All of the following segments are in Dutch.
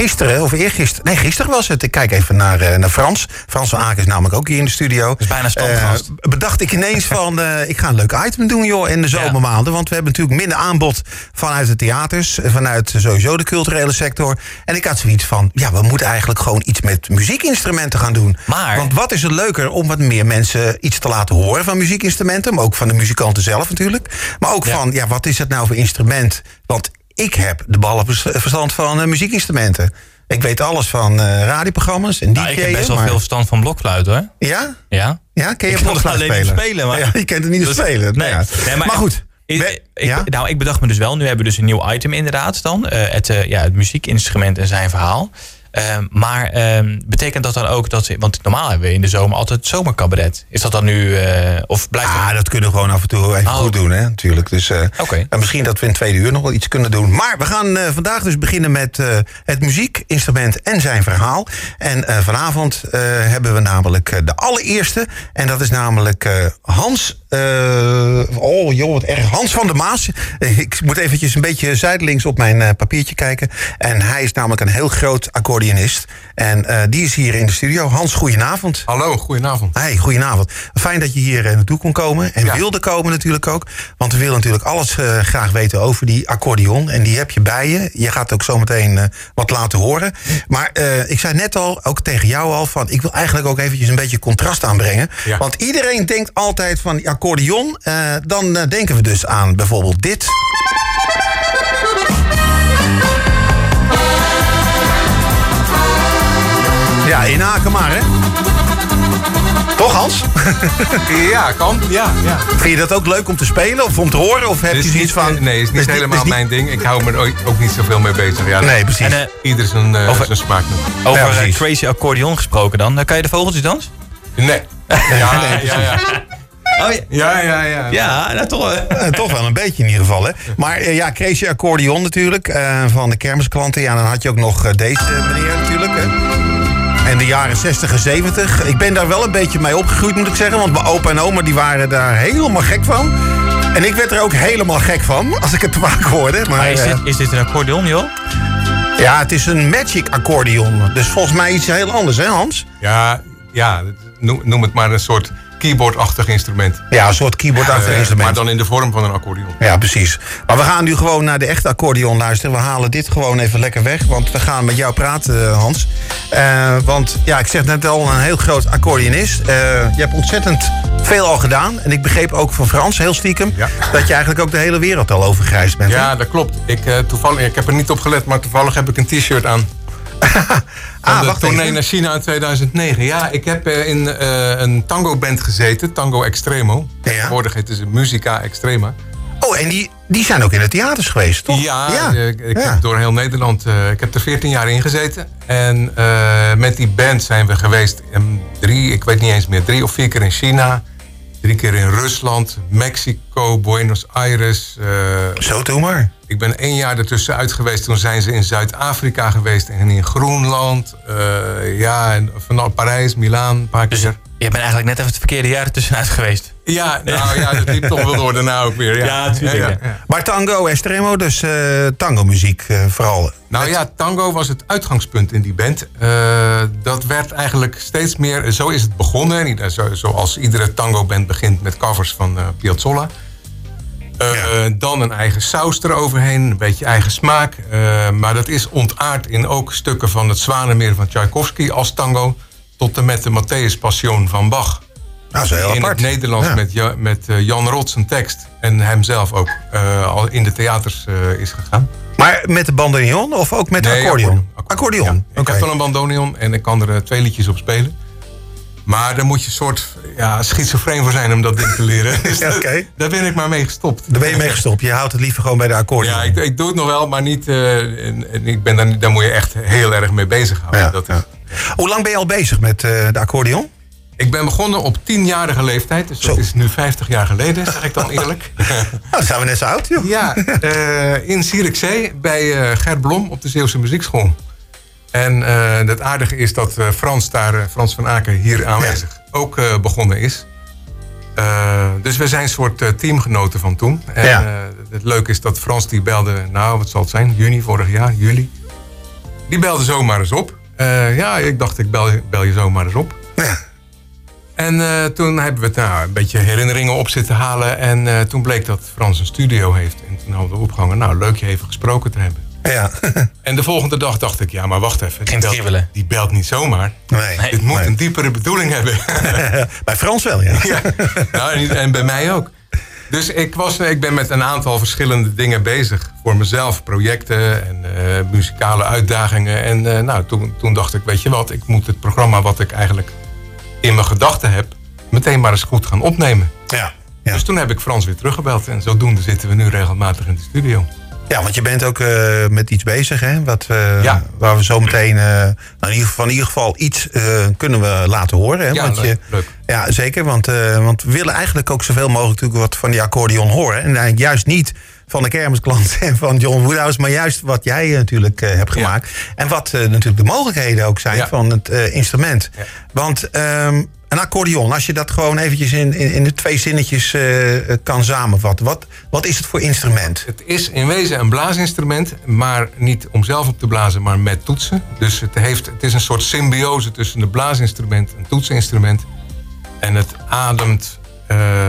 gisteren, of eergisteren... Nee, gisteren was het. Ik kijk even naar, eh, naar Frans. Frans van Aken is namelijk ook hier in de studio. is bijna. Eh, bedacht ik ineens van... eh, ik ga een leuk item doen, joh, in de zomermaanden. Want we hebben natuurlijk minder aanbod vanuit de theaters. Vanuit sowieso de culturele sector. En ik had zoiets van... Ja, we moeten eigenlijk gewoon iets met muziekinstrumenten gaan doen. Maar- Want wat is er leuker om wat meer mensen iets te laten horen van muziekinstrumenten. Maar ook van de muzikanten zelf natuurlijk. Maar ook Ja. van, ja, wat is het nou voor instrument? Want ik heb de ballen verstand van eh, muziekinstrumenten. Ik weet alles van eh, radioprogramma's en Nou, ik heb best wel maar- veel verstand van blokfluit hoor. Ja? Ja. Ja, ken je Ik blokfluit alleen niet spelen? spelen, maar- Ja, je kent het niet Dus- spelen. nee. Nou ja. Nee, maar, maar- goed. Ik? Nou, ik bedacht me dus wel. Nu hebben we dus een nieuw item inderdaad dan. eh, het, ja, het muziekinstrument en zijn verhaal. Ehm, maar ehm, betekent dat dan ook dat... Want normaal hebben we in de zomer altijd zomercabaret. Is dat dan nu... eh, of blijft Ah, dat... dat kunnen we gewoon af en toe even Oh. goed doen, hè, natuurlijk. Dus, Oké. en misschien dat we in tweede uur nog wel iets kunnen doen. Maar we gaan eh, vandaag dus beginnen met het muziekinstrument en zijn verhaal. En vanavond hebben we namelijk de allereerste. En dat is namelijk Hans... oh joh, wat erg. Hans van der Maas. Ik moet eventjes een beetje zijdelings op mijn papiertje kijken. En hij is namelijk een heel groot accordeonist. En eh, die is hier in de studio. Hans, goedenavond. Hallo, goedenavond. Hey, goedenavond. Fijn dat je hier eh, naartoe kon komen. En Ja. wilde komen natuurlijk ook. Want we willen natuurlijk alles eh, graag weten over die accordeon. En die heb je bij je. Je gaat ook zometeen wat laten horen. Maar ik zei net al, ook tegen jou al... van ik wil eigenlijk ook eventjes een beetje contrast aanbrengen. Ja. Want iedereen denkt altijd van die accordeon. dan denken we dus aan bijvoorbeeld dit. In Aken maar, hè? Toch, Hans? Ja, kan. Ja, ja. Vind je dat ook leuk om te spelen of om te horen? Of heb je zoiets niet, van... nee, is niet helemaal mijn ding. Ik hou me er ook, ook niet zoveel mee bezig. Ja, Nee, precies. En, eh, Ieder zijn, eh, Over- zijn smaak. over Ja, eh, crazy accordeon gesproken dan. Eh, kan je de vogeltjes dansen? Nee. Ja, ja, ja. Oh ja. Ja, ja, ja. Ja, nou toch. toch wel een beetje in ieder geval, hè? Maar ja, Crazy Accordeon natuurlijk. eh, van de kermisklanten. Ja, dan had je ook nog deze meneer natuurlijk, hè? En de jaren 60 en 70. Ik ben daar wel een beetje mee opgegroeid, moet ik zeggen. Want mijn opa en oma die waren daar helemaal gek van. En ik werd er ook helemaal gek van, als ik het te vaak hoorde. Maar, Maar is eh, dit, is dit een accordeon, joh? ja, het is een magic accordeon. Dus volgens mij iets heel anders, hè Hans? Ja, ja, noem, noem het maar een soort keyboardachtig instrument. Ja, een soort keyboardachtig Eh, instrument. maar dan in de vorm van een accordeon. Ja, precies. Maar we gaan nu gewoon naar de echte accordeon luisteren. We halen dit gewoon even lekker weg. Want we gaan met jou praten, eh, Hans. Eh, want ja, ik zeg net al, een heel groot accordeonist. Eh, je hebt ontzettend veel al gedaan. En ik begreep ook van Frans, heel stiekem... Ja. dat je eigenlijk ook de hele wereld al overgereisd bent. Ja, dat klopt. Ik, toevallig, ik heb er niet op gelet, maar toevallig heb ik een t-shirt aan. Ah, de wacht tournee even. naar China in 2009. Ja, ik heb eh, in eh, een tango-band gezeten, Tango Extremo. Ja. Tegenwoordig heet het Musica Extrema. Oh, en die, die zijn ook in de theaters geweest, toch? Ja, eh, ik, ik Ja. heb door heel Nederland. ik heb er 14 jaar in gezeten. En met die band zijn we geweest. in drie, ik weet niet eens meer, drie of vier keer in China. Drie keer in Rusland, Mexico, Buenos Aires. eh, Zo, doe maar. ik ben één jaar ertussen uit geweest. Toen zijn ze in Zuid-Afrika geweest en in Groenland. eh, ja, en van Parijs, Milaan, een paar Dus keer. je bent eigenlijk net even het verkeerde jaar ertussenuit geweest. Ja, nou ja, dat liep toch wel door daarna ook weer. Ja, Ja, natuurlijk, ja. Maar tango, extremo, dus eh tango muziek eh, vooral. Nou ja, tango was het uitgangspunt in die band. Eh, dat werd eigenlijk steeds meer... Zo is het begonnen. Niet- zo- Zoals iedere tango-band begint met covers van eh Piazzolla. Eh, Ja. Dan een eigen saus eroverheen, een beetje eigen smaak. Eh, maar dat is ontaard in ook stukken van het Zwanenmeer van Tchaikovsky als tango... tot en met de Matthäus Passion van Bach. Nou, zo heel in apart. het Nederlands Ja. met, Ja- met eh, Jan Rots een tekst. En hemzelf ook eh, al in de theaters eh, is gegaan. Maar met de bandoneon of ook met de Nee, accordeon? Accordeon, Ja. Ik heb wel een bandoneon en ik kan er twee liedjes op spelen. Maar daar moet je een soort ja, schizofreen voor zijn om dat ding te leren. Dus Ja, dat-. Daar ben ik maar mee gestopt. Daar ben je mee gestopt. Je houdt het liever gewoon bij de accordeon. Ja, ik, ik doe het nog wel, maar niet. en, en ik ben daar, daar moet je echt heel erg mee bezighouden. Ja, dat is. Hoe lang ben je al bezig met de accordeon? Ik ben begonnen op tienjarige leeftijd, dus dat Zo. is nu 50 jaar geleden, zeg ik dan eerlijk. Nou, zijn we net zo oud, joh. Ja, eh, in Zierikzee bij eh, Gert Blom op de Zeeuwse Muziekschool. En eh, het aardige is dat Frans daar, Frans van Aken, hier aanwezig ook eh, begonnen is. Dus we zijn een soort teamgenoten van toen. En Ja. het leuke is dat Frans die belde, nou wat zal het zijn, juni vorig jaar, juli. die belde zomaar eens op. Ja, ik dacht, ik bel, bel je zomaar eens op. Ja. En eh, toen hebben we het, nou, een beetje herinneringen op zitten halen. En eh, toen bleek dat Frans een studio heeft. En toen hadden we opgehangen, nou, leuk je even gesproken te hebben. Ja. En de volgende dag dacht ik, ja, maar wacht even. Die Geen belt, die belt niet zomaar. Nee. Nee. Dit moet Nee. een diepere bedoeling hebben. Bij Frans wel, ja. ja. nou, en, en bij mij ook. Dus ik, was, ik ben met een aantal verschillende dingen bezig. Voor mezelf, projecten en eh, muzikale uitdagingen. En eh, nou, toen, toen dacht ik, weet je wat, ik moet het programma wat ik eigenlijk in mijn gedachten heb, meteen maar eens goed gaan opnemen. Ja. Ja. Dus toen heb ik Frans weer teruggebeld. En zodoende zitten we nu regelmatig in de studio. ja, want je bent ook eh, met iets bezig, hè? Wat, eh, Ja. Waar we zo meteen, nou, in, ieder geval, in ieder geval iets kunnen we laten horen. Hè? Ja, want leuk, je, leuk. Ja, zeker. Want, want we willen eigenlijk ook zoveel mogelijk natuurlijk wat van die accordeon horen. En eigenlijk juist niet van de kermisklant en van John Woodhouse, maar juist wat jij eh, natuurlijk eh, hebt Ja. gemaakt. En wat eh, natuurlijk de mogelijkheden ook zijn Ja. van het instrument. Ja. Want ehm, een accordeon, als je dat gewoon eventjes in, in, in de twee zinnetjes kan samenvatten. Wat, wat is het voor instrument? Het is in wezen een blaasinstrument, maar niet om zelf op te blazen, maar met toetsen. Dus het, heeft, het is een soort symbiose tussen een blaasinstrument en toetsinstrument. En het ademt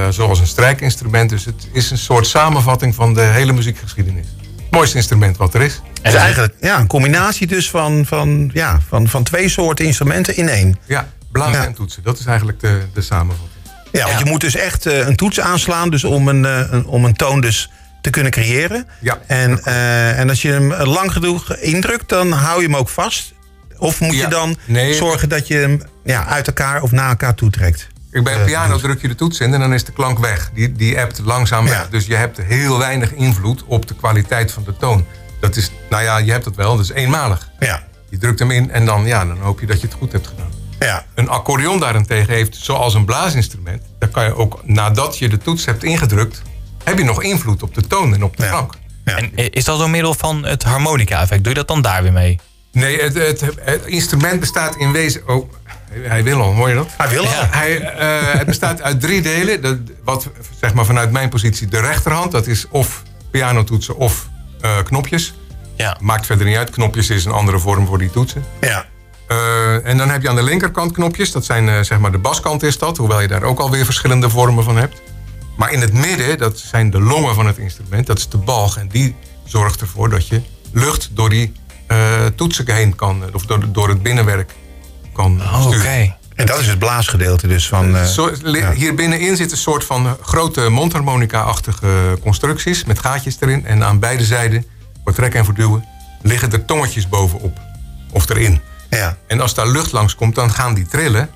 zoals een strijkinstrument. Dus het is een soort samenvatting van de hele muziekgeschiedenis. Het mooiste instrument wat er is. Het is eigenlijk ja, een combinatie dus van, van, ja, van, van twee soorten instrumenten in één. Ja, blazen Ja. en toetsen. Dat is eigenlijk de, de samenvatting. Ja, want Ja. je moet dus echt eh, een toets aanslaan dus om, een, eh, een, om een toon dus te kunnen creëren. Ja. En, eh, en als je hem eh, lang genoeg indrukt, dan hou je hem ook vast. Of moet je dan Nee. zorgen dat je hem ja, uit elkaar of naar elkaar toetrekt? Ik bij een Eh, piano dus- druk je de toets in en dan is de klank weg. Die, die appt langzaam weg. Ja. Dus je hebt heel weinig invloed op de kwaliteit van de toon. Dat is, nou ja, je hebt het wel, dat is eenmalig. Ja, Je drukt hem in en dan, ja, dan hoop je dat je het goed hebt gedaan. ja, Een accordeon daarentegen heeft, zoals een blaasinstrument... daar kan je ook, nadat je de toets hebt ingedrukt... heb je nog invloed op de toon en op de Ja. klank. ja. En is dat door middel van het harmonica-effect? Doe je dat dan daar weer mee? Nee, het, het, het instrument bestaat in wezen... Oh, hij wil al, hoor je dat? Hij wil al. Ja. Hij, eh, het bestaat uit drie delen. Wat zeg maar vanuit mijn positie de rechterhand... dat is of pianotoetsen of eh, knopjes. Ja. Maakt verder niet uit. Knopjes is een andere vorm voor die toetsen. Ja, Eh, en dan heb je aan de linkerkant knopjes. Dat zijn zeg maar de baskant is dat. Hoewel je daar ook alweer verschillende vormen van hebt. Maar in het midden, dat zijn de longen van het instrument. Dat is de balg. En die zorgt ervoor dat je lucht door die toetsen heen kan... of door, door het binnenwerk kan Oh, Oké. sturen. en dat is het blaasgedeelte dus van... eh, ja. Hier binnenin zit een soort van grote mondharmonica-achtige constructies met gaatjes erin. En aan beide zijden, voor trekken en voor duwen, liggen er tongetjes bovenop. Of erin. ja. En als daar lucht langs komt, dan gaan die trillen.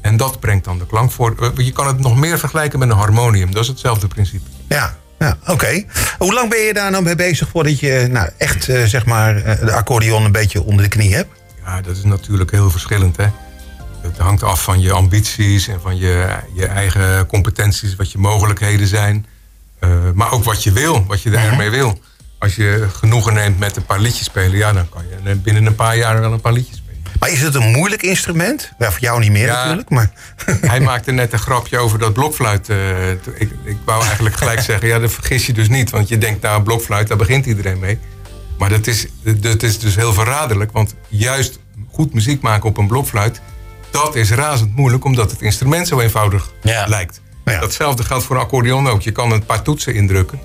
En dat brengt dan de klank voor. Eh, Je kan het nog meer vergelijken met een harmonium. Dat is hetzelfde principe. Ja, ja oké. Hoe lang ben je daar nou mee bezig voordat je nou, echt eh, zeg maar, eh, de accordeon een beetje onder de knie hebt? Ja, dat is natuurlijk heel verschillend. Hè? Het hangt af van je ambities en van je, je eigen competenties, wat je mogelijkheden zijn. Eh, maar ook wat je wil, wat je daarmee wil. Als je genoegen neemt met een paar liedjes spelen, ja, dan kan je binnen een paar jaar wel een paar liedjes spelen. Maar is het een moeilijk instrument? Ja, voor jou niet meer Ja. natuurlijk, maar... Hij maakte net een grapje over dat blokfluit. eh, ik, ik wou eigenlijk gelijk zeggen, ja, dat vergis je dus niet. Want je denkt, nou, blokfluit, daar begint iedereen mee. Maar dat is, dat is dus heel verraderlijk. Want juist goed muziek maken op een blokfluit... dat is razend moeilijk, omdat het instrument zo eenvoudig Ja. lijkt. Ja. Datzelfde geldt voor een accordeon ook. Je kan een paar toetsen indrukken.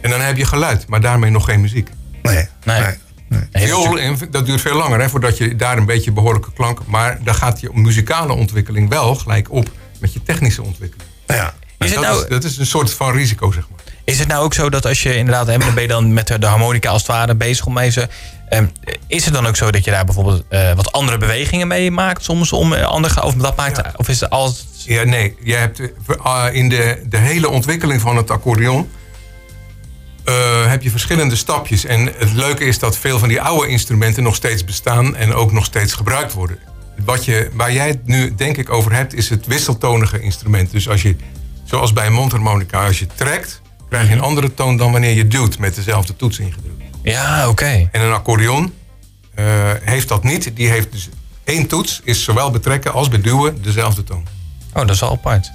En dan heb je geluid, maar daarmee nog geen muziek. Nee, Nee. nee. nee. Viool, dat duurt veel langer hè, voordat je daar een beetje behoorlijke klank... maar daar gaat je muzikale ontwikkeling wel gelijk op met je technische ontwikkeling. Ja. Is dat, nou- is, dat is een soort van risico, zeg maar. Is het nou ook zo dat als je inderdaad, dan ben je dan met de harmonica als het ware bezig om deze. ehm, is het dan ook zo dat je daar bijvoorbeeld eh, wat andere bewegingen mee maakt soms om eh, andere of dat maakt Ja. of is het altijd Ja, nee, je hebt eh, in de, de hele ontwikkeling van het accordeon... heb je verschillende stapjes. En het leuke is dat veel van die oude instrumenten nog steeds bestaan... en ook nog steeds gebruikt worden. Wat je, waar jij het nu denk ik over hebt, is het wisseltonige instrument. Dus als je, zoals bij een mondharmonica, als je trekt... krijg je een andere toon dan wanneer je duwt met dezelfde toets ingedrukt. Ja, oké. En een accordeon eh, heeft dat niet. Die heeft dus één toets, is zowel betrekken als beduwen dezelfde toon. Oh, dat is wel apart.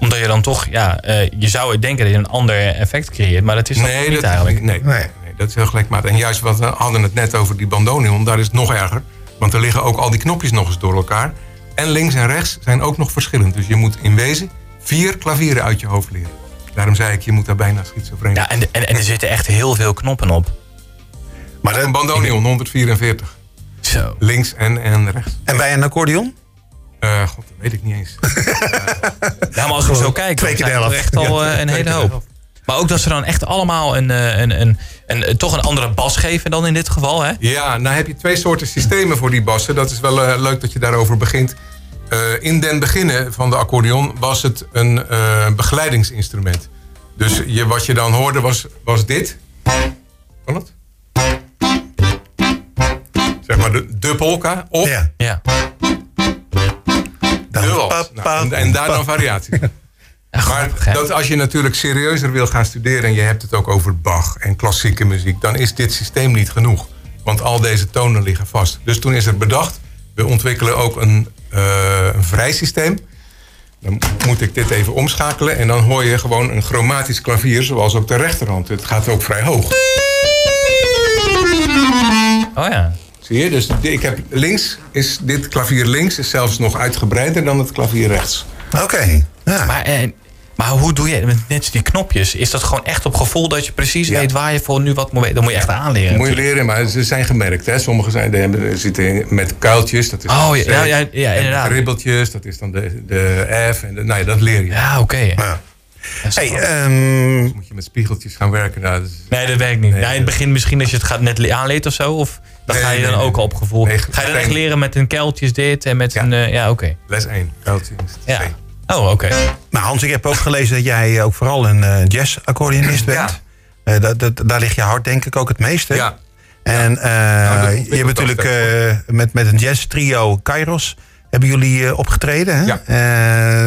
Omdat je dan toch, ja, eh, je zou denken dat je een ander effect creëert, maar dat is dat niet dat, eigenlijk. Nee, Nee. nee. Dat is heel gelijkmatig. En juist, wat we hadden het net over die bandoneon, daar is het nog erger. Want er liggen ook al die knopjes nog eens door elkaar. En links en rechts zijn ook nog verschillend. Dus je moet in wezen vier klavieren uit je hoofd leren. Daarom zei ik, je moet daar bijna schizofreen Ja, en, en, en er zitten echt heel veel knoppen op. Maar een bandoneon, 144. Zo. Links en, en rechts. En bij een accordeon? Eh, God, dat weet ik niet eens. Ja, maar als ik zo kijk, twee dan keer er echt al eh, een hele hoop. Maar ook dat ze dan echt allemaal een, eh, een, een, een, een- toch een andere bas geven dan in dit geval, hè? Ja, nou heb je twee soorten systemen voor die bassen. Dat is wel eh, leuk dat je daarover begint. Eh, in den beginnen van de accordeon was het een eh, begeleidingsinstrument. Dus je, wat je dan hoorde was, was dit. Kan het? Zeg maar de, de polka of Ja. Ja. Dan- de wals. Nou, pa- en, en daar dan variaties. Ja, Maar dat als je natuurlijk serieuzer wil gaan studeren... en je hebt het ook over Bach en klassieke muziek... dan is dit systeem niet genoeg. Want al deze tonen liggen vast. Dus toen is er bedacht... we ontwikkelen ook een, een vrij systeem. Dan moet ik dit even omschakelen... en dan hoor je gewoon een chromatisch klavier... zoals ook de rechterhand. Het gaat ook vrij hoog. Oh ja. Zie je? Dus ik heb links... is dit klavier links is zelfs nog uitgebreider dan het klavier rechts. Oké. Ja. Maar, eh, maar hoe doe je met net die knopjes? Is dat gewoon echt op gevoel dat je precies Ja. weet waar je voor nu wat moet weten? Dan moet je echt aanleren. Moet je leren, maar ze zijn gemerkt. Hè? Sommige zijn, die hebben, zitten met kuiltjes. Dat is Oh, ja, ja, ja, inderdaad. Ribbeltjes, dat is dan de, de F. En de, nou ja, dat leer je. Ja, oké. Ja. Dat Hey, ehm, Moet je met spiegeltjes gaan werken. Nou, dat is- Nee, dat werkt niet. Nee, ja, in het begin misschien als je het gaat net le- aanleert of zo. Of dan Nee, ga je nee, dan ook al op gevoel. nee, ga je dan echt leren met een kuiltjes dit en met een... eh, ja, oké. Les 1, kuiltje. is Ja. Oh, oké. nou Hans, ik heb ook gelezen dat jij ook vooral een eh jazz-accordeonist bent. Ja. Eh, dat, dat, daar ligt je hart denk ik ook het meeste. Ja, En eh, Nou, je hebt natuurlijk met, met een jazz-trio Kairos hebben jullie opgetreden. Hè?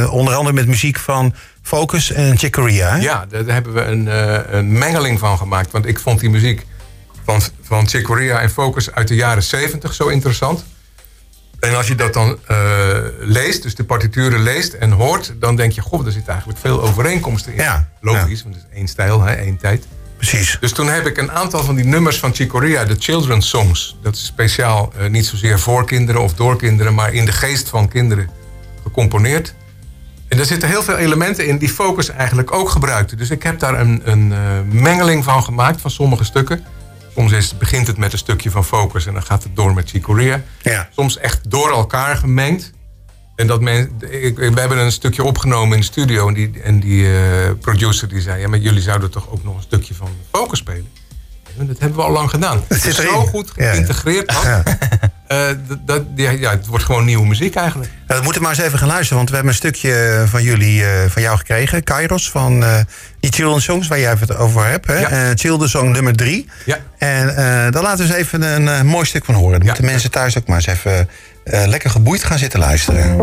Eh, onder andere met muziek van Focus en Chick Corea. ja, daar hebben we een, een mengeling van gemaakt. Want ik vond die muziek van, van Chick Corea en Focus uit de jaren 70 zo interessant. En als je dat dan eh, leest, dus de partituren leest en hoort... dan denk je, goh, er zit eigenlijk veel overeenkomsten in. Ja, Logisch, want het is één stijl, hè, één tijd. Precies. Dus toen heb ik een aantal van die nummers van Chick Corea, de Children's Songs. Dat is speciaal eh, niet zozeer voor kinderen of door kinderen, maar in de geest van kinderen gecomponeerd. En er zitten heel veel elementen in die Focus eigenlijk ook gebruikte. Dus ik heb daar een, een eh, mengeling van gemaakt van sommige stukken. Soms is, begint het met een stukje van Focus en dan gaat het door met Chick Corea. Ja. Soms echt door elkaar gemengd. En dat men, ik, we hebben een stukje opgenomen in de studio. En die, en die eh, producer die zei... Ja, maar jullie zouden toch ook nog een stukje van Focus spelen? En dat hebben we al lang gedaan. Het is zo goed geïntegreerd. Ja. Eh, dat, ja, ja, het wordt gewoon nieuwe muziek eigenlijk. Nou, we moeten maar eens even gaan luisteren, want we hebben een stukje van jullie, eh, van jou gekregen. Kairos, van eh, die Children's Songs waar jij het over hebt. Hè? Ja. Eh, Children's Song nummer drie. Ja. En eh daar laten we eens even een eh, mooi stuk van horen. Dan moeten mensen thuis ook maar eens even eh, lekker geboeid gaan zitten luisteren.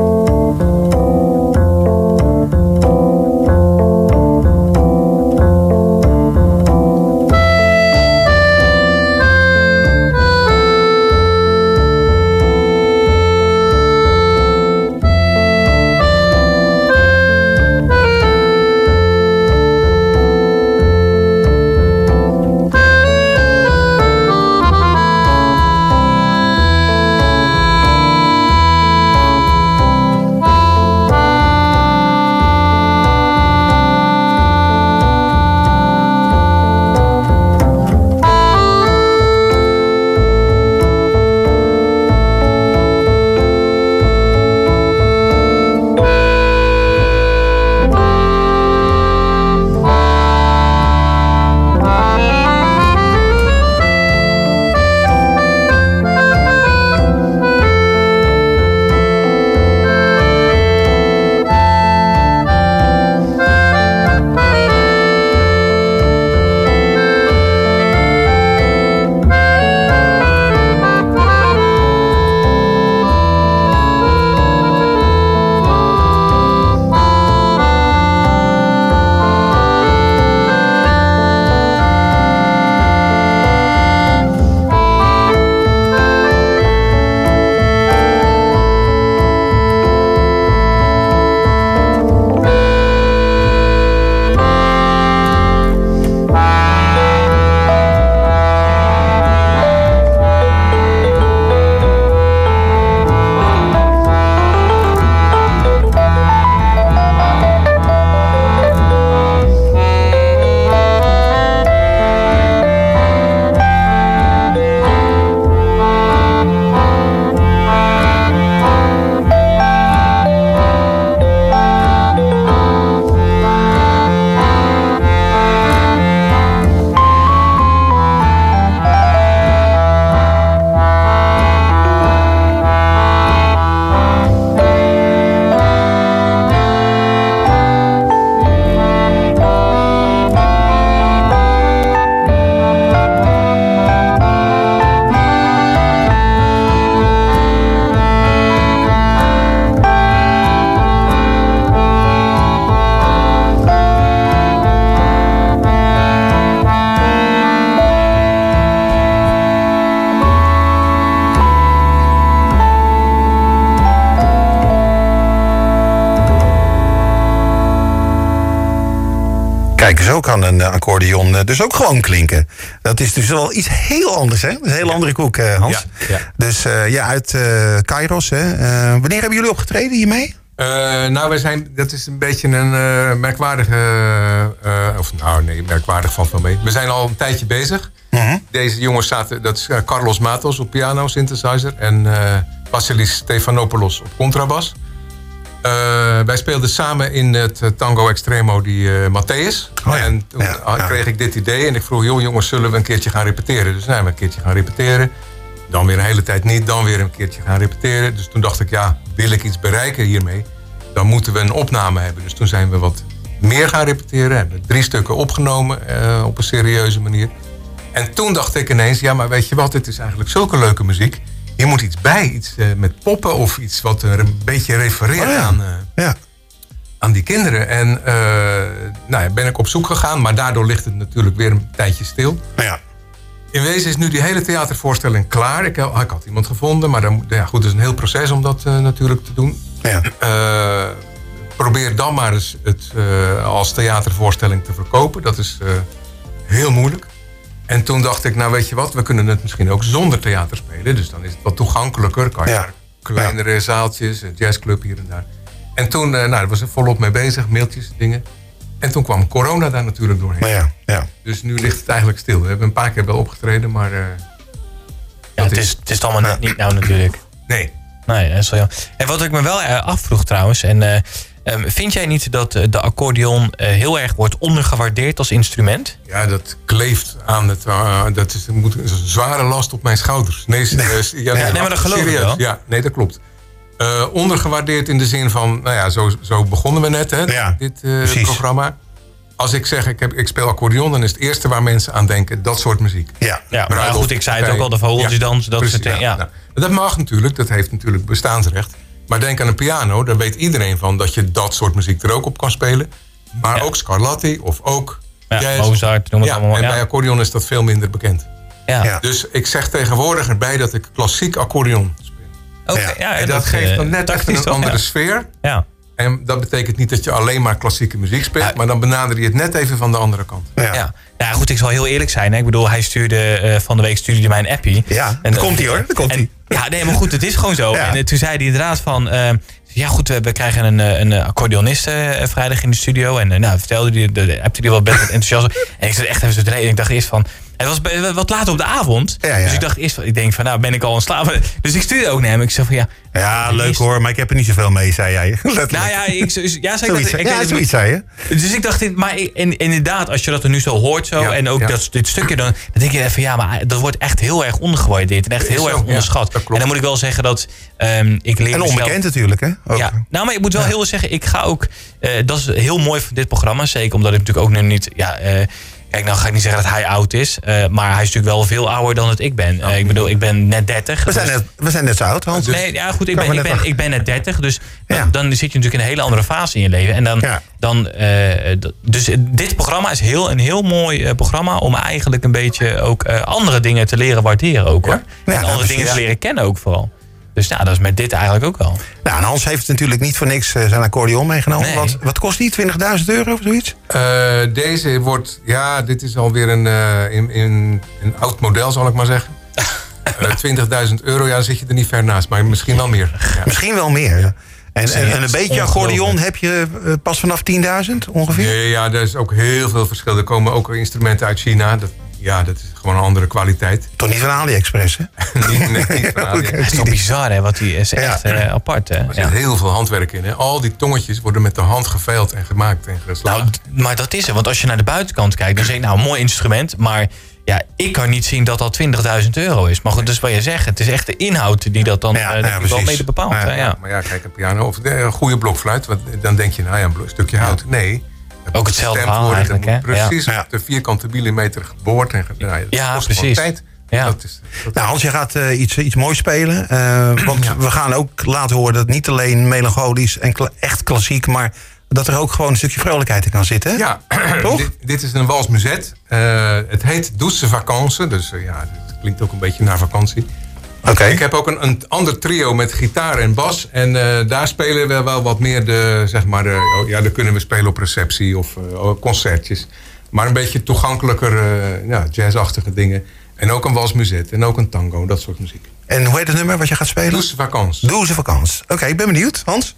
Kijk, zo kan een eh, accordeon eh, dus ook gewoon klinken. Dat is dus wel iets heel anders, hè? Dat is een heel andere koek, eh, Hans. Ja, ja. Dus ja, uit eh Kairos, hè? Wanneer hebben jullie opgetreden hiermee? Nou, wij zijn, dat is een beetje een merkwaardige... of nou, nee, merkwaardig valt wel mee. We zijn al een tijdje bezig. Mhm. Deze jongens zaten, dat is Carlos Matos op piano, synthesizer. En Vasilis Stefanopoulos op contrabas. Eh, wij speelden samen in het eh, Tango Extremo die eh Matthäus. Oh ja, En toen ja, ah, ja. kreeg ik dit idee en ik vroeg... joh jongens, zullen we een keertje gaan repeteren? Dus zijn we een keertje gaan repeteren. Dan weer een hele tijd niet, dan weer een keertje gaan repeteren. Dus toen dacht ik, ja, wil ik iets bereiken hiermee... dan moeten we een opname hebben. Dus toen zijn we wat meer gaan repeteren. Hebben drie stukken opgenomen op een serieuze manier. En toen dacht ik ineens, ja, maar weet je wat, het is eigenlijk zulke leuke muziek. Hier moet iets bij, iets eh, met poppen of iets wat er een beetje refereert Oh ja. aan, eh, Ja. aan die kinderen. En eh, nou ja, ben ik op zoek gegaan, maar daardoor ligt het natuurlijk weer een tijdje stil. Nou ja. In wezen is nu die hele theatervoorstelling klaar. Ik, ik had iemand gevonden, maar dan, ja, goed, het is een heel proces om dat natuurlijk te doen. Ja. Probeer dan maar eens het als theatervoorstelling te verkopen. Dat is heel moeilijk. En toen dacht ik, nou weet je wat, we kunnen het misschien ook zonder theater spelen. Dus dan is het wat toegankelijker. Kan je Ja. kleinere zaaltjes, een jazzclub hier en daar. En toen, eh, nou, daar was ik volop mee bezig, mailtjes, dingen. En toen kwam corona daar natuurlijk doorheen. Maar ja, ja. Dus nu ligt het eigenlijk stil. We hebben een paar keer wel opgetreden, maar eh, Ja, het, is, het is allemaal net niet nou natuurlijk. nee. Nee, dat is wel jammer. En wat ik me wel eh, afvroeg trouwens. En, eh, ehm, vind jij niet dat eh, de accordeon eh, heel erg wordt ondergewaardeerd als instrument? Ja, dat kleeft aan het. eh, dat is, moet, is een zware last op mijn schouders. Nee, serieus. Ja, nee, maar dat geloof ik wel. Ja, nee, dat klopt. Eh, ondergewaardeerd in de zin van, nou ja, zo, zo begonnen we net, hè, Ja, dit eh, programma. Als ik zeg, ik, heb, ik speel accordeon, dan is het eerste waar mensen aan denken, dat soort muziek. Ja. Ja, maar goed, ik zei het ook al, de vogeltjesdans, dat precies, soort dingen. Ja. nou, dat mag natuurlijk, dat heeft natuurlijk bestaansrecht. Maar denk aan een piano, daar weet iedereen van dat je dat soort muziek er ook op kan spelen. Maar Ja. ook Scarlatti of ook Ja, jazz. Mozart, noem het ja, allemaal. En Ja. bij accordeon is dat veel minder bekend. Ja. Ja. Dus ik zeg tegenwoordig erbij dat ik klassiek accordeon speel. Oké, Ja. ja, en dat, geeft eh, dan net even een toch? andere Ja. sfeer. Ja. En dat betekent niet dat je alleen maar klassieke muziek speelt. Ja. Maar dan benader je het net even van de andere kant. Ja. Ja. Nou goed, ik zal heel eerlijk zijn. Hè. Ik bedoel, hij stuurde eh, van de week stuurde hij mij een appie. Ja, daar komt hij, hoor. Komt en- hij. Ja, nee, maar goed, het is gewoon zo. Ja. En eh, toen zei hij inderdaad van... eh, ja goed, we, krijgen een, een accordeonist eh, vrijdag in de studio. En nou, vertelde hij, de, de, appte hij wel best met enthousiasme. En ik zat echt even zo te reden. Ik dacht eerst van... Het was wat later op de avond. Ja, ja. Dus ik dacht eerst. Ik denk van, nou ben ik al in slaap. Dus ik stuurde ook naar hem. Ik zei van, ja... Ja, leuk hoor, maar ik heb er niet zoveel mee, zei jij. Letterlijk. Nou ja, ik, ja, zei zoiets, ik, ja, weet het zoiets zei je. dus ik dacht, maar in, inderdaad, als je dat er nu zo hoort zo, Ja, en ook dat, dit stukje, dan, dan denk je even, ja, maar dat wordt echt heel erg ondergewaardeerd en echt heel erg onderschat. dat klopt. en dan moet ik wel zeggen dat ehm, ik leer En mezelf- onbekend natuurlijk, hè? Ook. Ja, nou, maar ik moet wel heel erg zeggen, ik ga ook, eh, dat is heel mooi van dit programma, zeker omdat ik natuurlijk ook nu niet, ja, eh, kijk, nou ga ik niet zeggen dat hij oud is, eh, maar hij is natuurlijk wel veel ouder dan dat ik ben. Eh, ik bedoel, ik ben net 30. We zijn, net, we zijn net zo oud, Hans. Nee, ja, goed, ik ben, ik, net ben, ik ben net 30, dus Ja. dan, dan zit je natuurlijk in een hele andere fase in je leven. En dan, Ja. dan eh, dus dit programma is heel, een heel mooi programma om eigenlijk een beetje ook andere dingen te leren waarderen ook hoor. Ja, en andere dingen te leren kennen ook vooral. Dus nou, dat is met dit eigenlijk ook wel. Nou, en Hans heeft natuurlijk niet voor niks eh, zijn accordeon meegenomen. Nee. Wat, wat kost die? 20.000 euro of zoiets? Eh, deze wordt, ja, dit is alweer een, eh, in, in, een oud model, zal ik maar zeggen. Eh 20.000 euro, ja, dan zit je er niet ver naast, maar misschien wel meer. Ja. Misschien wel meer. ja. En, en, en een beetje accordeon heb je pas vanaf 10.000 ongeveer? Nee, ja, er is ook heel veel verschil. Er komen ook instrumenten uit China. Dat, ja, dat is gewoon een andere kwaliteit. Toch niet van AliExpress, hè? niet, nee, niet van AliExpress. Het is toch bizar hè, wat die is echt Ja. eh, apart hè. Er Ja. zit heel veel handwerk in. Hè. Al die tongetjes worden met de hand geveild en gemaakt en geslagen. Nou, maar dat is het. Want als je naar de buitenkant kijkt, dan zeg je nou mooi instrument. Maar ja, ik kan niet zien dat dat 20.000 euro is. Maar goed, dat is wat je zegt. Het is echt de inhoud die dat dan Ja, eh, ja, wel mede bepaalt. Ja, hè, ja. Maar ja, kijk, een piano of eh, een goede blokfluit. Want dan denk je, nou ja, een stukje hout. Nee. Moet hetzelfde gestemd verhaal eigenlijk, hè? Precies Ja. op de vierkante millimeter geboord. En, ge- dat Ja, precies. tijd. Ja. Dat is, dat Nou, Hans, je gaat eh, iets, iets moois spelen. eh, want we gaan ook laten horen dat niet alleen melancholisch en kla- echt klassiek... maar dat er ook gewoon een stukje vrolijkheid in kan zitten. Ja, Toch? dit, dit is een wals muset. Eh, het heet Douce Vacances. Dus ja, het klinkt ook een beetje naar vakantie. Oké. Ik heb ook een, een ander trio met gitaar en bas. En eh, daar spelen we wel wat meer de, zeg maar, de, oh, ja, daar kunnen we spelen op receptie of eh, concertjes. Maar een beetje toegankelijker, eh, ja, jazzachtige dingen. En ook een walsmuzet en ook een tango, dat soort muziek. En hoe heet het nummer wat je gaat spelen? Douce vakantie. Douze vakantie. Oké, ik ben benieuwd. Hans?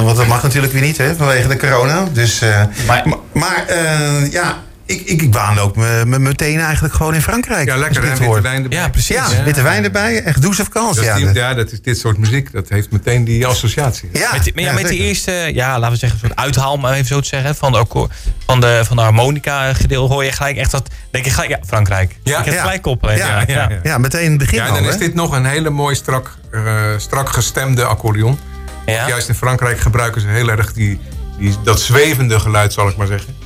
Dan, want dat mag natuurlijk weer niet hè, vanwege de corona. Dus, eh, Maar- maar eh, ja, ik, ik, ik baan ook me, me meteen eigenlijk gewoon in Frankrijk. Ja, lekker witte hoor. wijn erbij. Ja, precies. Ja, witte wijn erbij, echt douze vakantie. Dat is Ja, die- dat- ja, dat is dit soort muziek. Dat heeft meteen die associatie. ja, Met, die- maar ja, ja, met die eerste, ja, laten we zeggen, een soort uithaal, maar even zo te zeggen, van de, akkoord- van de, van de harmonica gedeel hoor je gelijk echt dat, denk je gelijk, ja, Frankrijk. Ja. ik heb Ja. gelijk koppelen. Ja, Ja, ja, ja. Ja, meteen het begin Ja, al, dan is dit nog een hele mooi strak, eh, strak gestemde accordeon. Ja? Juist in Frankrijk gebruiken ze heel erg die, die, dat zwevende geluid, zal ik maar zeggen.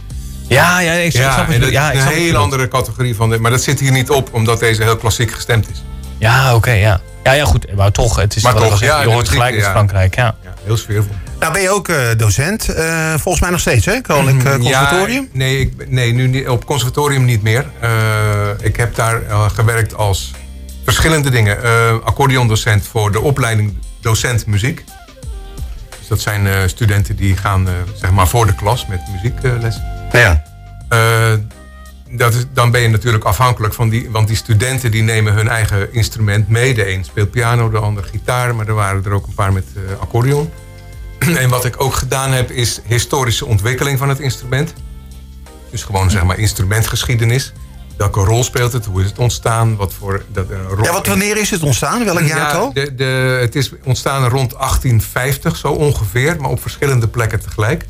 Ja, ja, ik, snap Ja, het. en dat ja, is een hele andere categorie van dit. Maar dat zit hier niet op, omdat deze heel klassiek gestemd is. Ja, oké, ja. Ja, ja, goed, maar toch, het is Maar toch, ja, je hoort gelijk met ja. Frankrijk, ja. Ja, heel sfeervol. Nou ben je ook eh, docent, eh, volgens mij nog steeds, hè? Koninklijk eh, Conservatorium? Ja, nee, ik, nee nu niet, op conservatorium niet meer. Eh, ik heb daar gewerkt als verschillende dingen. Eh accordeondocent voor de opleiding docent muziek. Dat zijn eh, studenten die gaan eh, zeg maar voor de klas met muziekles. Ja. Eh, dat is, dan ben je natuurlijk afhankelijk van die... Want die studenten die nemen hun eigen instrument mee. De een speelt piano, de ander gitaar. Maar er waren er ook een paar met accordeon. en wat ik ook gedaan heb, is historische ontwikkeling van het instrument. Dus gewoon zeg maar instrumentgeschiedenis. Welke rol speelt het? Hoe is het ontstaan? Wat voor dat, eh, rol ja, wat wanneer is het ontstaan? Welk ja, jaartal? de, de, het is ontstaan rond 1850, zo ongeveer. Maar op verschillende plekken tegelijk.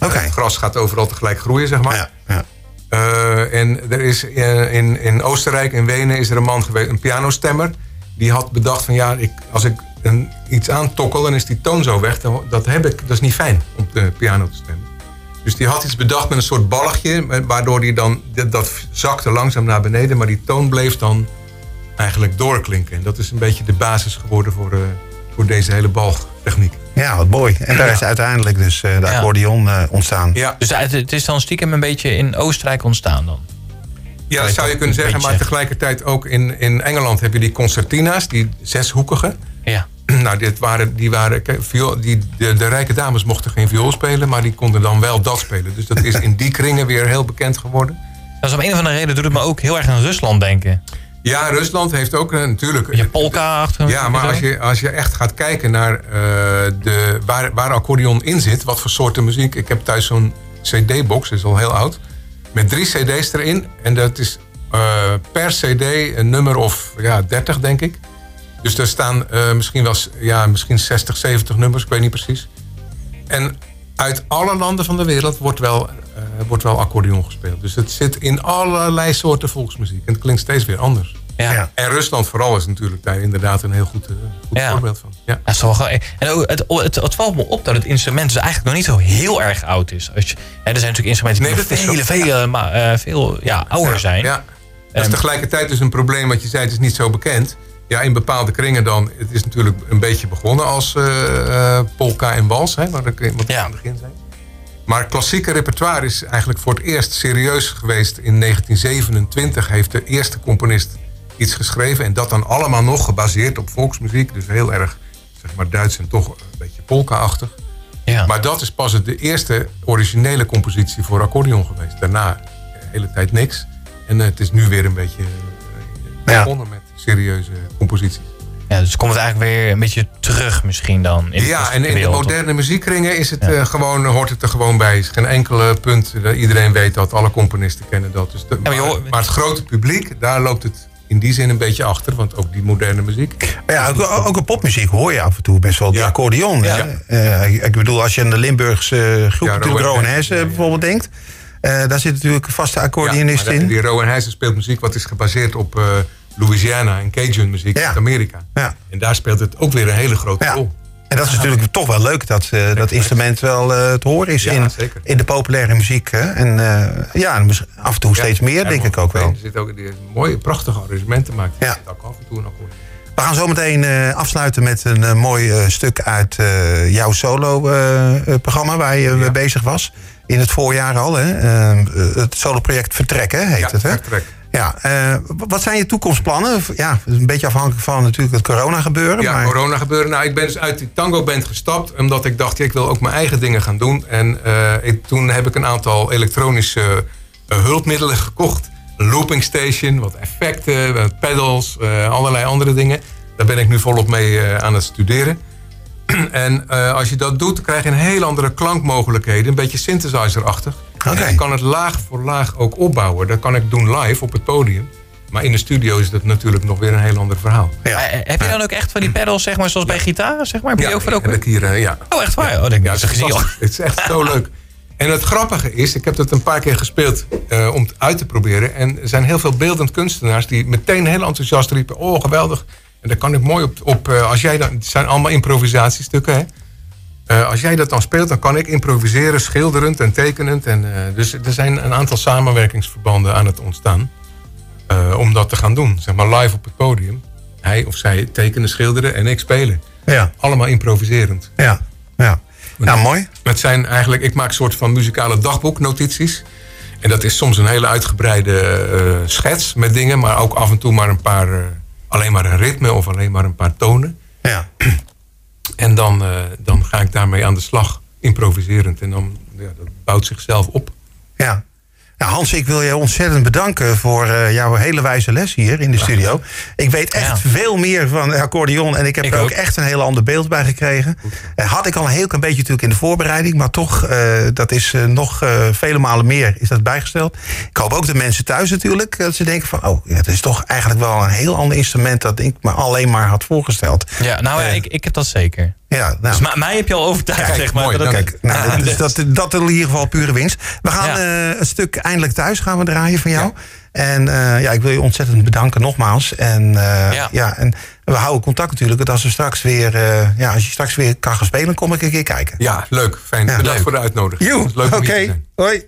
Oké. Het gras gaat overal tegelijk groeien, zeg maar. Ja, ja. Eh, en er is eh, in, in Oostenrijk, in Wenen, is er een man geweest, een pianostemmer. Die had bedacht van ja, ik, als ik een, iets aantokkel, dan is die toon zo weg. Dan, dat heb ik, dat is niet fijn om de piano te stemmen. Dus die had iets bedacht met een soort balletje, eh, waardoor die dan, dat, zakte langzaam naar beneden, maar die toon bleef dan eigenlijk doorklinken. En dat is een beetje de basis geworden voor, eh, voor deze hele balgtechniek. Ja, wat mooi. En daar is uiteindelijk dus eh, de Ja. accordeon eh, ontstaan. Ja, Dus het, het is dan stiekem een beetje in Oostenrijk ontstaan dan? Ja, dat zou je kunnen zeggen. beetje Maar tegelijkertijd ook in, in Engeland heb je die concertina's, die zeshoekige. Nou, dit waren, die waren, kijk, viool, die, de, de rijke dames mochten geen viool spelen, maar die konden dan wel dat spelen. Dus dat is in die kringen weer heel bekend geworden. Dat is om een of andere reden doet het me ook heel erg aan Rusland denken. Ja, Rusland heeft ook eh, natuurlijk. Je polka achter. Ja, maar als je, als je echt gaat kijken naar eh, de, waar, waar accordeon in zit, wat voor soorten muziek. Ik heb thuis zo'n CD-box, is al heel oud, met drie CD's erin. En dat is eh, per CD een nummer of ja, 30, denk ik. Dus daar staan eh, misschien wel ja, misschien 60, 70 nummers, ik weet niet precies. En uit alle landen van de wereld wordt wel, eh, wordt wel accordeon gespeeld. Dus het zit in allerlei soorten volksmuziek. En het klinkt steeds weer anders. Ja. Ja. En Rusland vooral is natuurlijk daar inderdaad een heel goed, eh, goed Ja. voorbeeld van. Ja. Gewoon- en ook, het, het, het valt me op dat het instrument dus eigenlijk nog niet zo heel erg oud is. Als je, hè, er zijn natuurlijk instrumenten die Nee, nog veel, zo. maar, eh, veel ja, ouder zijn. Ja. Dat is Ehm, tegelijkertijd dus een probleem wat je zei, het is niet zo bekend. Ja, in bepaalde kringen dan. Het is natuurlijk een beetje begonnen als eh, eh, polka en wals, hè, waar ik wat Ja. aan het begin zei. Maar klassieke repertoire is eigenlijk voor het eerst serieus geweest. In 1927 heeft de eerste componist iets geschreven. En dat dan allemaal nog gebaseerd op volksmuziek. Dus heel erg, zeg maar, Duits en toch een beetje polka-achtig. Ja. Maar dat is pas het- de eerste originele compositie voor accordeon geweest. Daarna de hele tijd niks. En eh, het is nu weer een beetje eh, Ja. begonnen met serieuze composities. ja, dus komt het eigenlijk weer een beetje terug misschien dan. In de Ja, en in de moderne muziekkringen is het, Ja. eh, gewoon, hoort het er gewoon bij. Er is geen enkele punt. dat iedereen weet dat, alle componisten kennen dat. Dus de- maar je maar, hoort- maar het grote publiek, daar loopt het in die zin een beetje achter. Want ook die moderne muziek. Maar ja, ook, ook in popmuziek hoor je af en toe best wel die Ja. accordeon. Eh, ik bedoel, als je aan de Limburgse groep, Ja, natuurlijk Rowan eh, bijvoorbeeld denkt. eh, daar zit natuurlijk een vaste accordeonist in. Die Rowan Heijzen speelt muziek wat is gebaseerd op eh, Louisiana en Cajun muziek uit Amerika. Ja. En daar speelt het ook weer een hele grote Ja. rol. En dat is natuurlijk toch wel leuk dat eh, dat instrument wel eh, te horen is Ja, in, zeker. in de populaire muziek. Hè? En eh, ja, af en toe steeds meer, denk ik ook wel. Er zit ook die mooie, prachtige arrangementen maakt. Ja. Zit ook af en toe een akkoord. We gaan zo meteen afsluiten met een mooi stuk uit jouw solo-programma waar je mee bezig was. In het voorjaar al. Hè? Eh, het solo-project Vertrekken heet het. Hè? Vertrek. Ja, eh, wat zijn je toekomstplannen? Ja, een beetje afhankelijk van natuurlijk het corona gebeuren. Ja, maar... corona gebeuren. Nou, ik ben dus uit die tango band gestapt. Omdat ik dacht, ja, ik wil ook mijn eigen dingen gaan doen. En eh, ik, toen heb ik een aantal elektronische eh, hulpmiddelen gekocht. Een looping station, wat effecten, pedals, allerlei andere dingen. Daar ben ik nu volop mee aan het studeren. en eh, als je dat doet, dan krijg je een heel andere klankmogelijkheden. Een beetje synthesizer-achtig. Oké. En ik kan het laag voor laag ook opbouwen. Dat kan ik doen live op het podium. Maar in de studio is dat natuurlijk nog weer een heel ander verhaal. Ja. Eh, heb je dan ook echt van die pedals, zeg maar, zoals bij gitaren, zeg maar? Heb je ook voor ook? heb ik hier, eh, ja. Oh, echt waar? Oh, denk ik, Ja, dat is het is echt zo leuk. En het grappige is, ik heb dat een paar keer gespeeld eh, om het uit te proberen. En er zijn heel veel beeldend kunstenaars die meteen heel enthousiast riepen: Oh, geweldig. En daar kan ik mooi op. op eh, als jij dan, het zijn allemaal improvisatiestukken, hè? Eh, als jij dat dan speelt, dan kan ik improviseren, schilderend en tekenend. En, eh, dus er zijn een aantal samenwerkingsverbanden aan het ontstaan. om dat te gaan doen. Zeg maar live op het podium. Hij of zij tekenen, schilderen en ik spelen. Ja, Allemaal improviserend. ja, ja. Nou, mooi. Het zijn eigenlijk, ik maak een soort van muzikale dagboeknotities. En dat is soms een hele uitgebreide schets met dingen, maar ook af en toe maar een paar, alleen maar een ritme of alleen maar een paar tonen. Ja. En dan, eh, dan ga ik daarmee aan de slag, improviserend. En dan ja, dat bouwt zichzelf op. Ja. Nou, Hans, ik wil je ontzettend bedanken voor eh, jouw hele wijze les hier in de studio. Ik weet echt Ja. veel meer van accordeon en ik heb Ik er ook ook. echt een heel ander beeld bij gekregen. Eh, had ik al een heel klein beetje natuurlijk in de voorbereiding, maar toch, eh, dat is nog vele malen meer is dat bijgesteld. Ik hoop ook de mensen thuis natuurlijk, dat ze denken van, oh, het is toch eigenlijk wel een heel ander instrument dat ik me alleen maar had voorgesteld. Ja, nou ja, ik, ik heb dat zeker. Ja, nou, Dus mij heb je al overtuigd, Kijk, zeg maar. mooi, dat. Kijk, nou, Ja, dat, is, dus- dat, dat in ieder geval pure winst. We gaan Ja. eh, een stuk eindelijk thuis gaan we draaien van jou. Ja. En eh, ja, ik wil je ontzettend bedanken nogmaals. En, eh, ja. Ja. en we houden contact natuurlijk. Dat als we straks weer, eh, ja, als je straks weer kan gaan spelen, kom ik een keer kijken. Ja, leuk. Fijn. Ja, Bedankt leuk. voor de uitnodiging. Leuk oké. om hier te zijn. Hoi.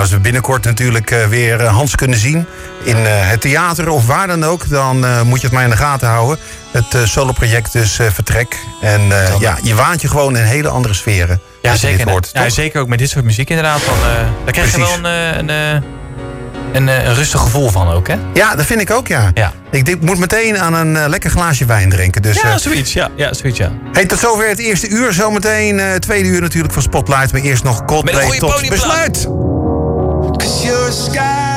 Nou, als we binnenkort natuurlijk eh, weer eh, Hans kunnen zien in eh, het theater of waar dan ook, dan moet je het maar in de gaten houden. Het solo-project dus vertrek. En ja, je waant je gewoon in hele andere sferen. Ja, zeker. hoort, ja, zeker ook met dit soort muziek inderdaad. Dan, eh daar krijg je wel een, een, een, een rustig gevoel van ook, hè? Ja, dat vind ik ook, ja. Ja. Ik moet meteen aan een lekker glaasje wijn drinken. Dus, Ja, zoiets. Ja, ja zoiets, ja. hey, tot zover het eerste uur. Zometeen eh tweede uur natuurlijk van Spotlight. Maar eerst nog Coldplay tot besluit. sky.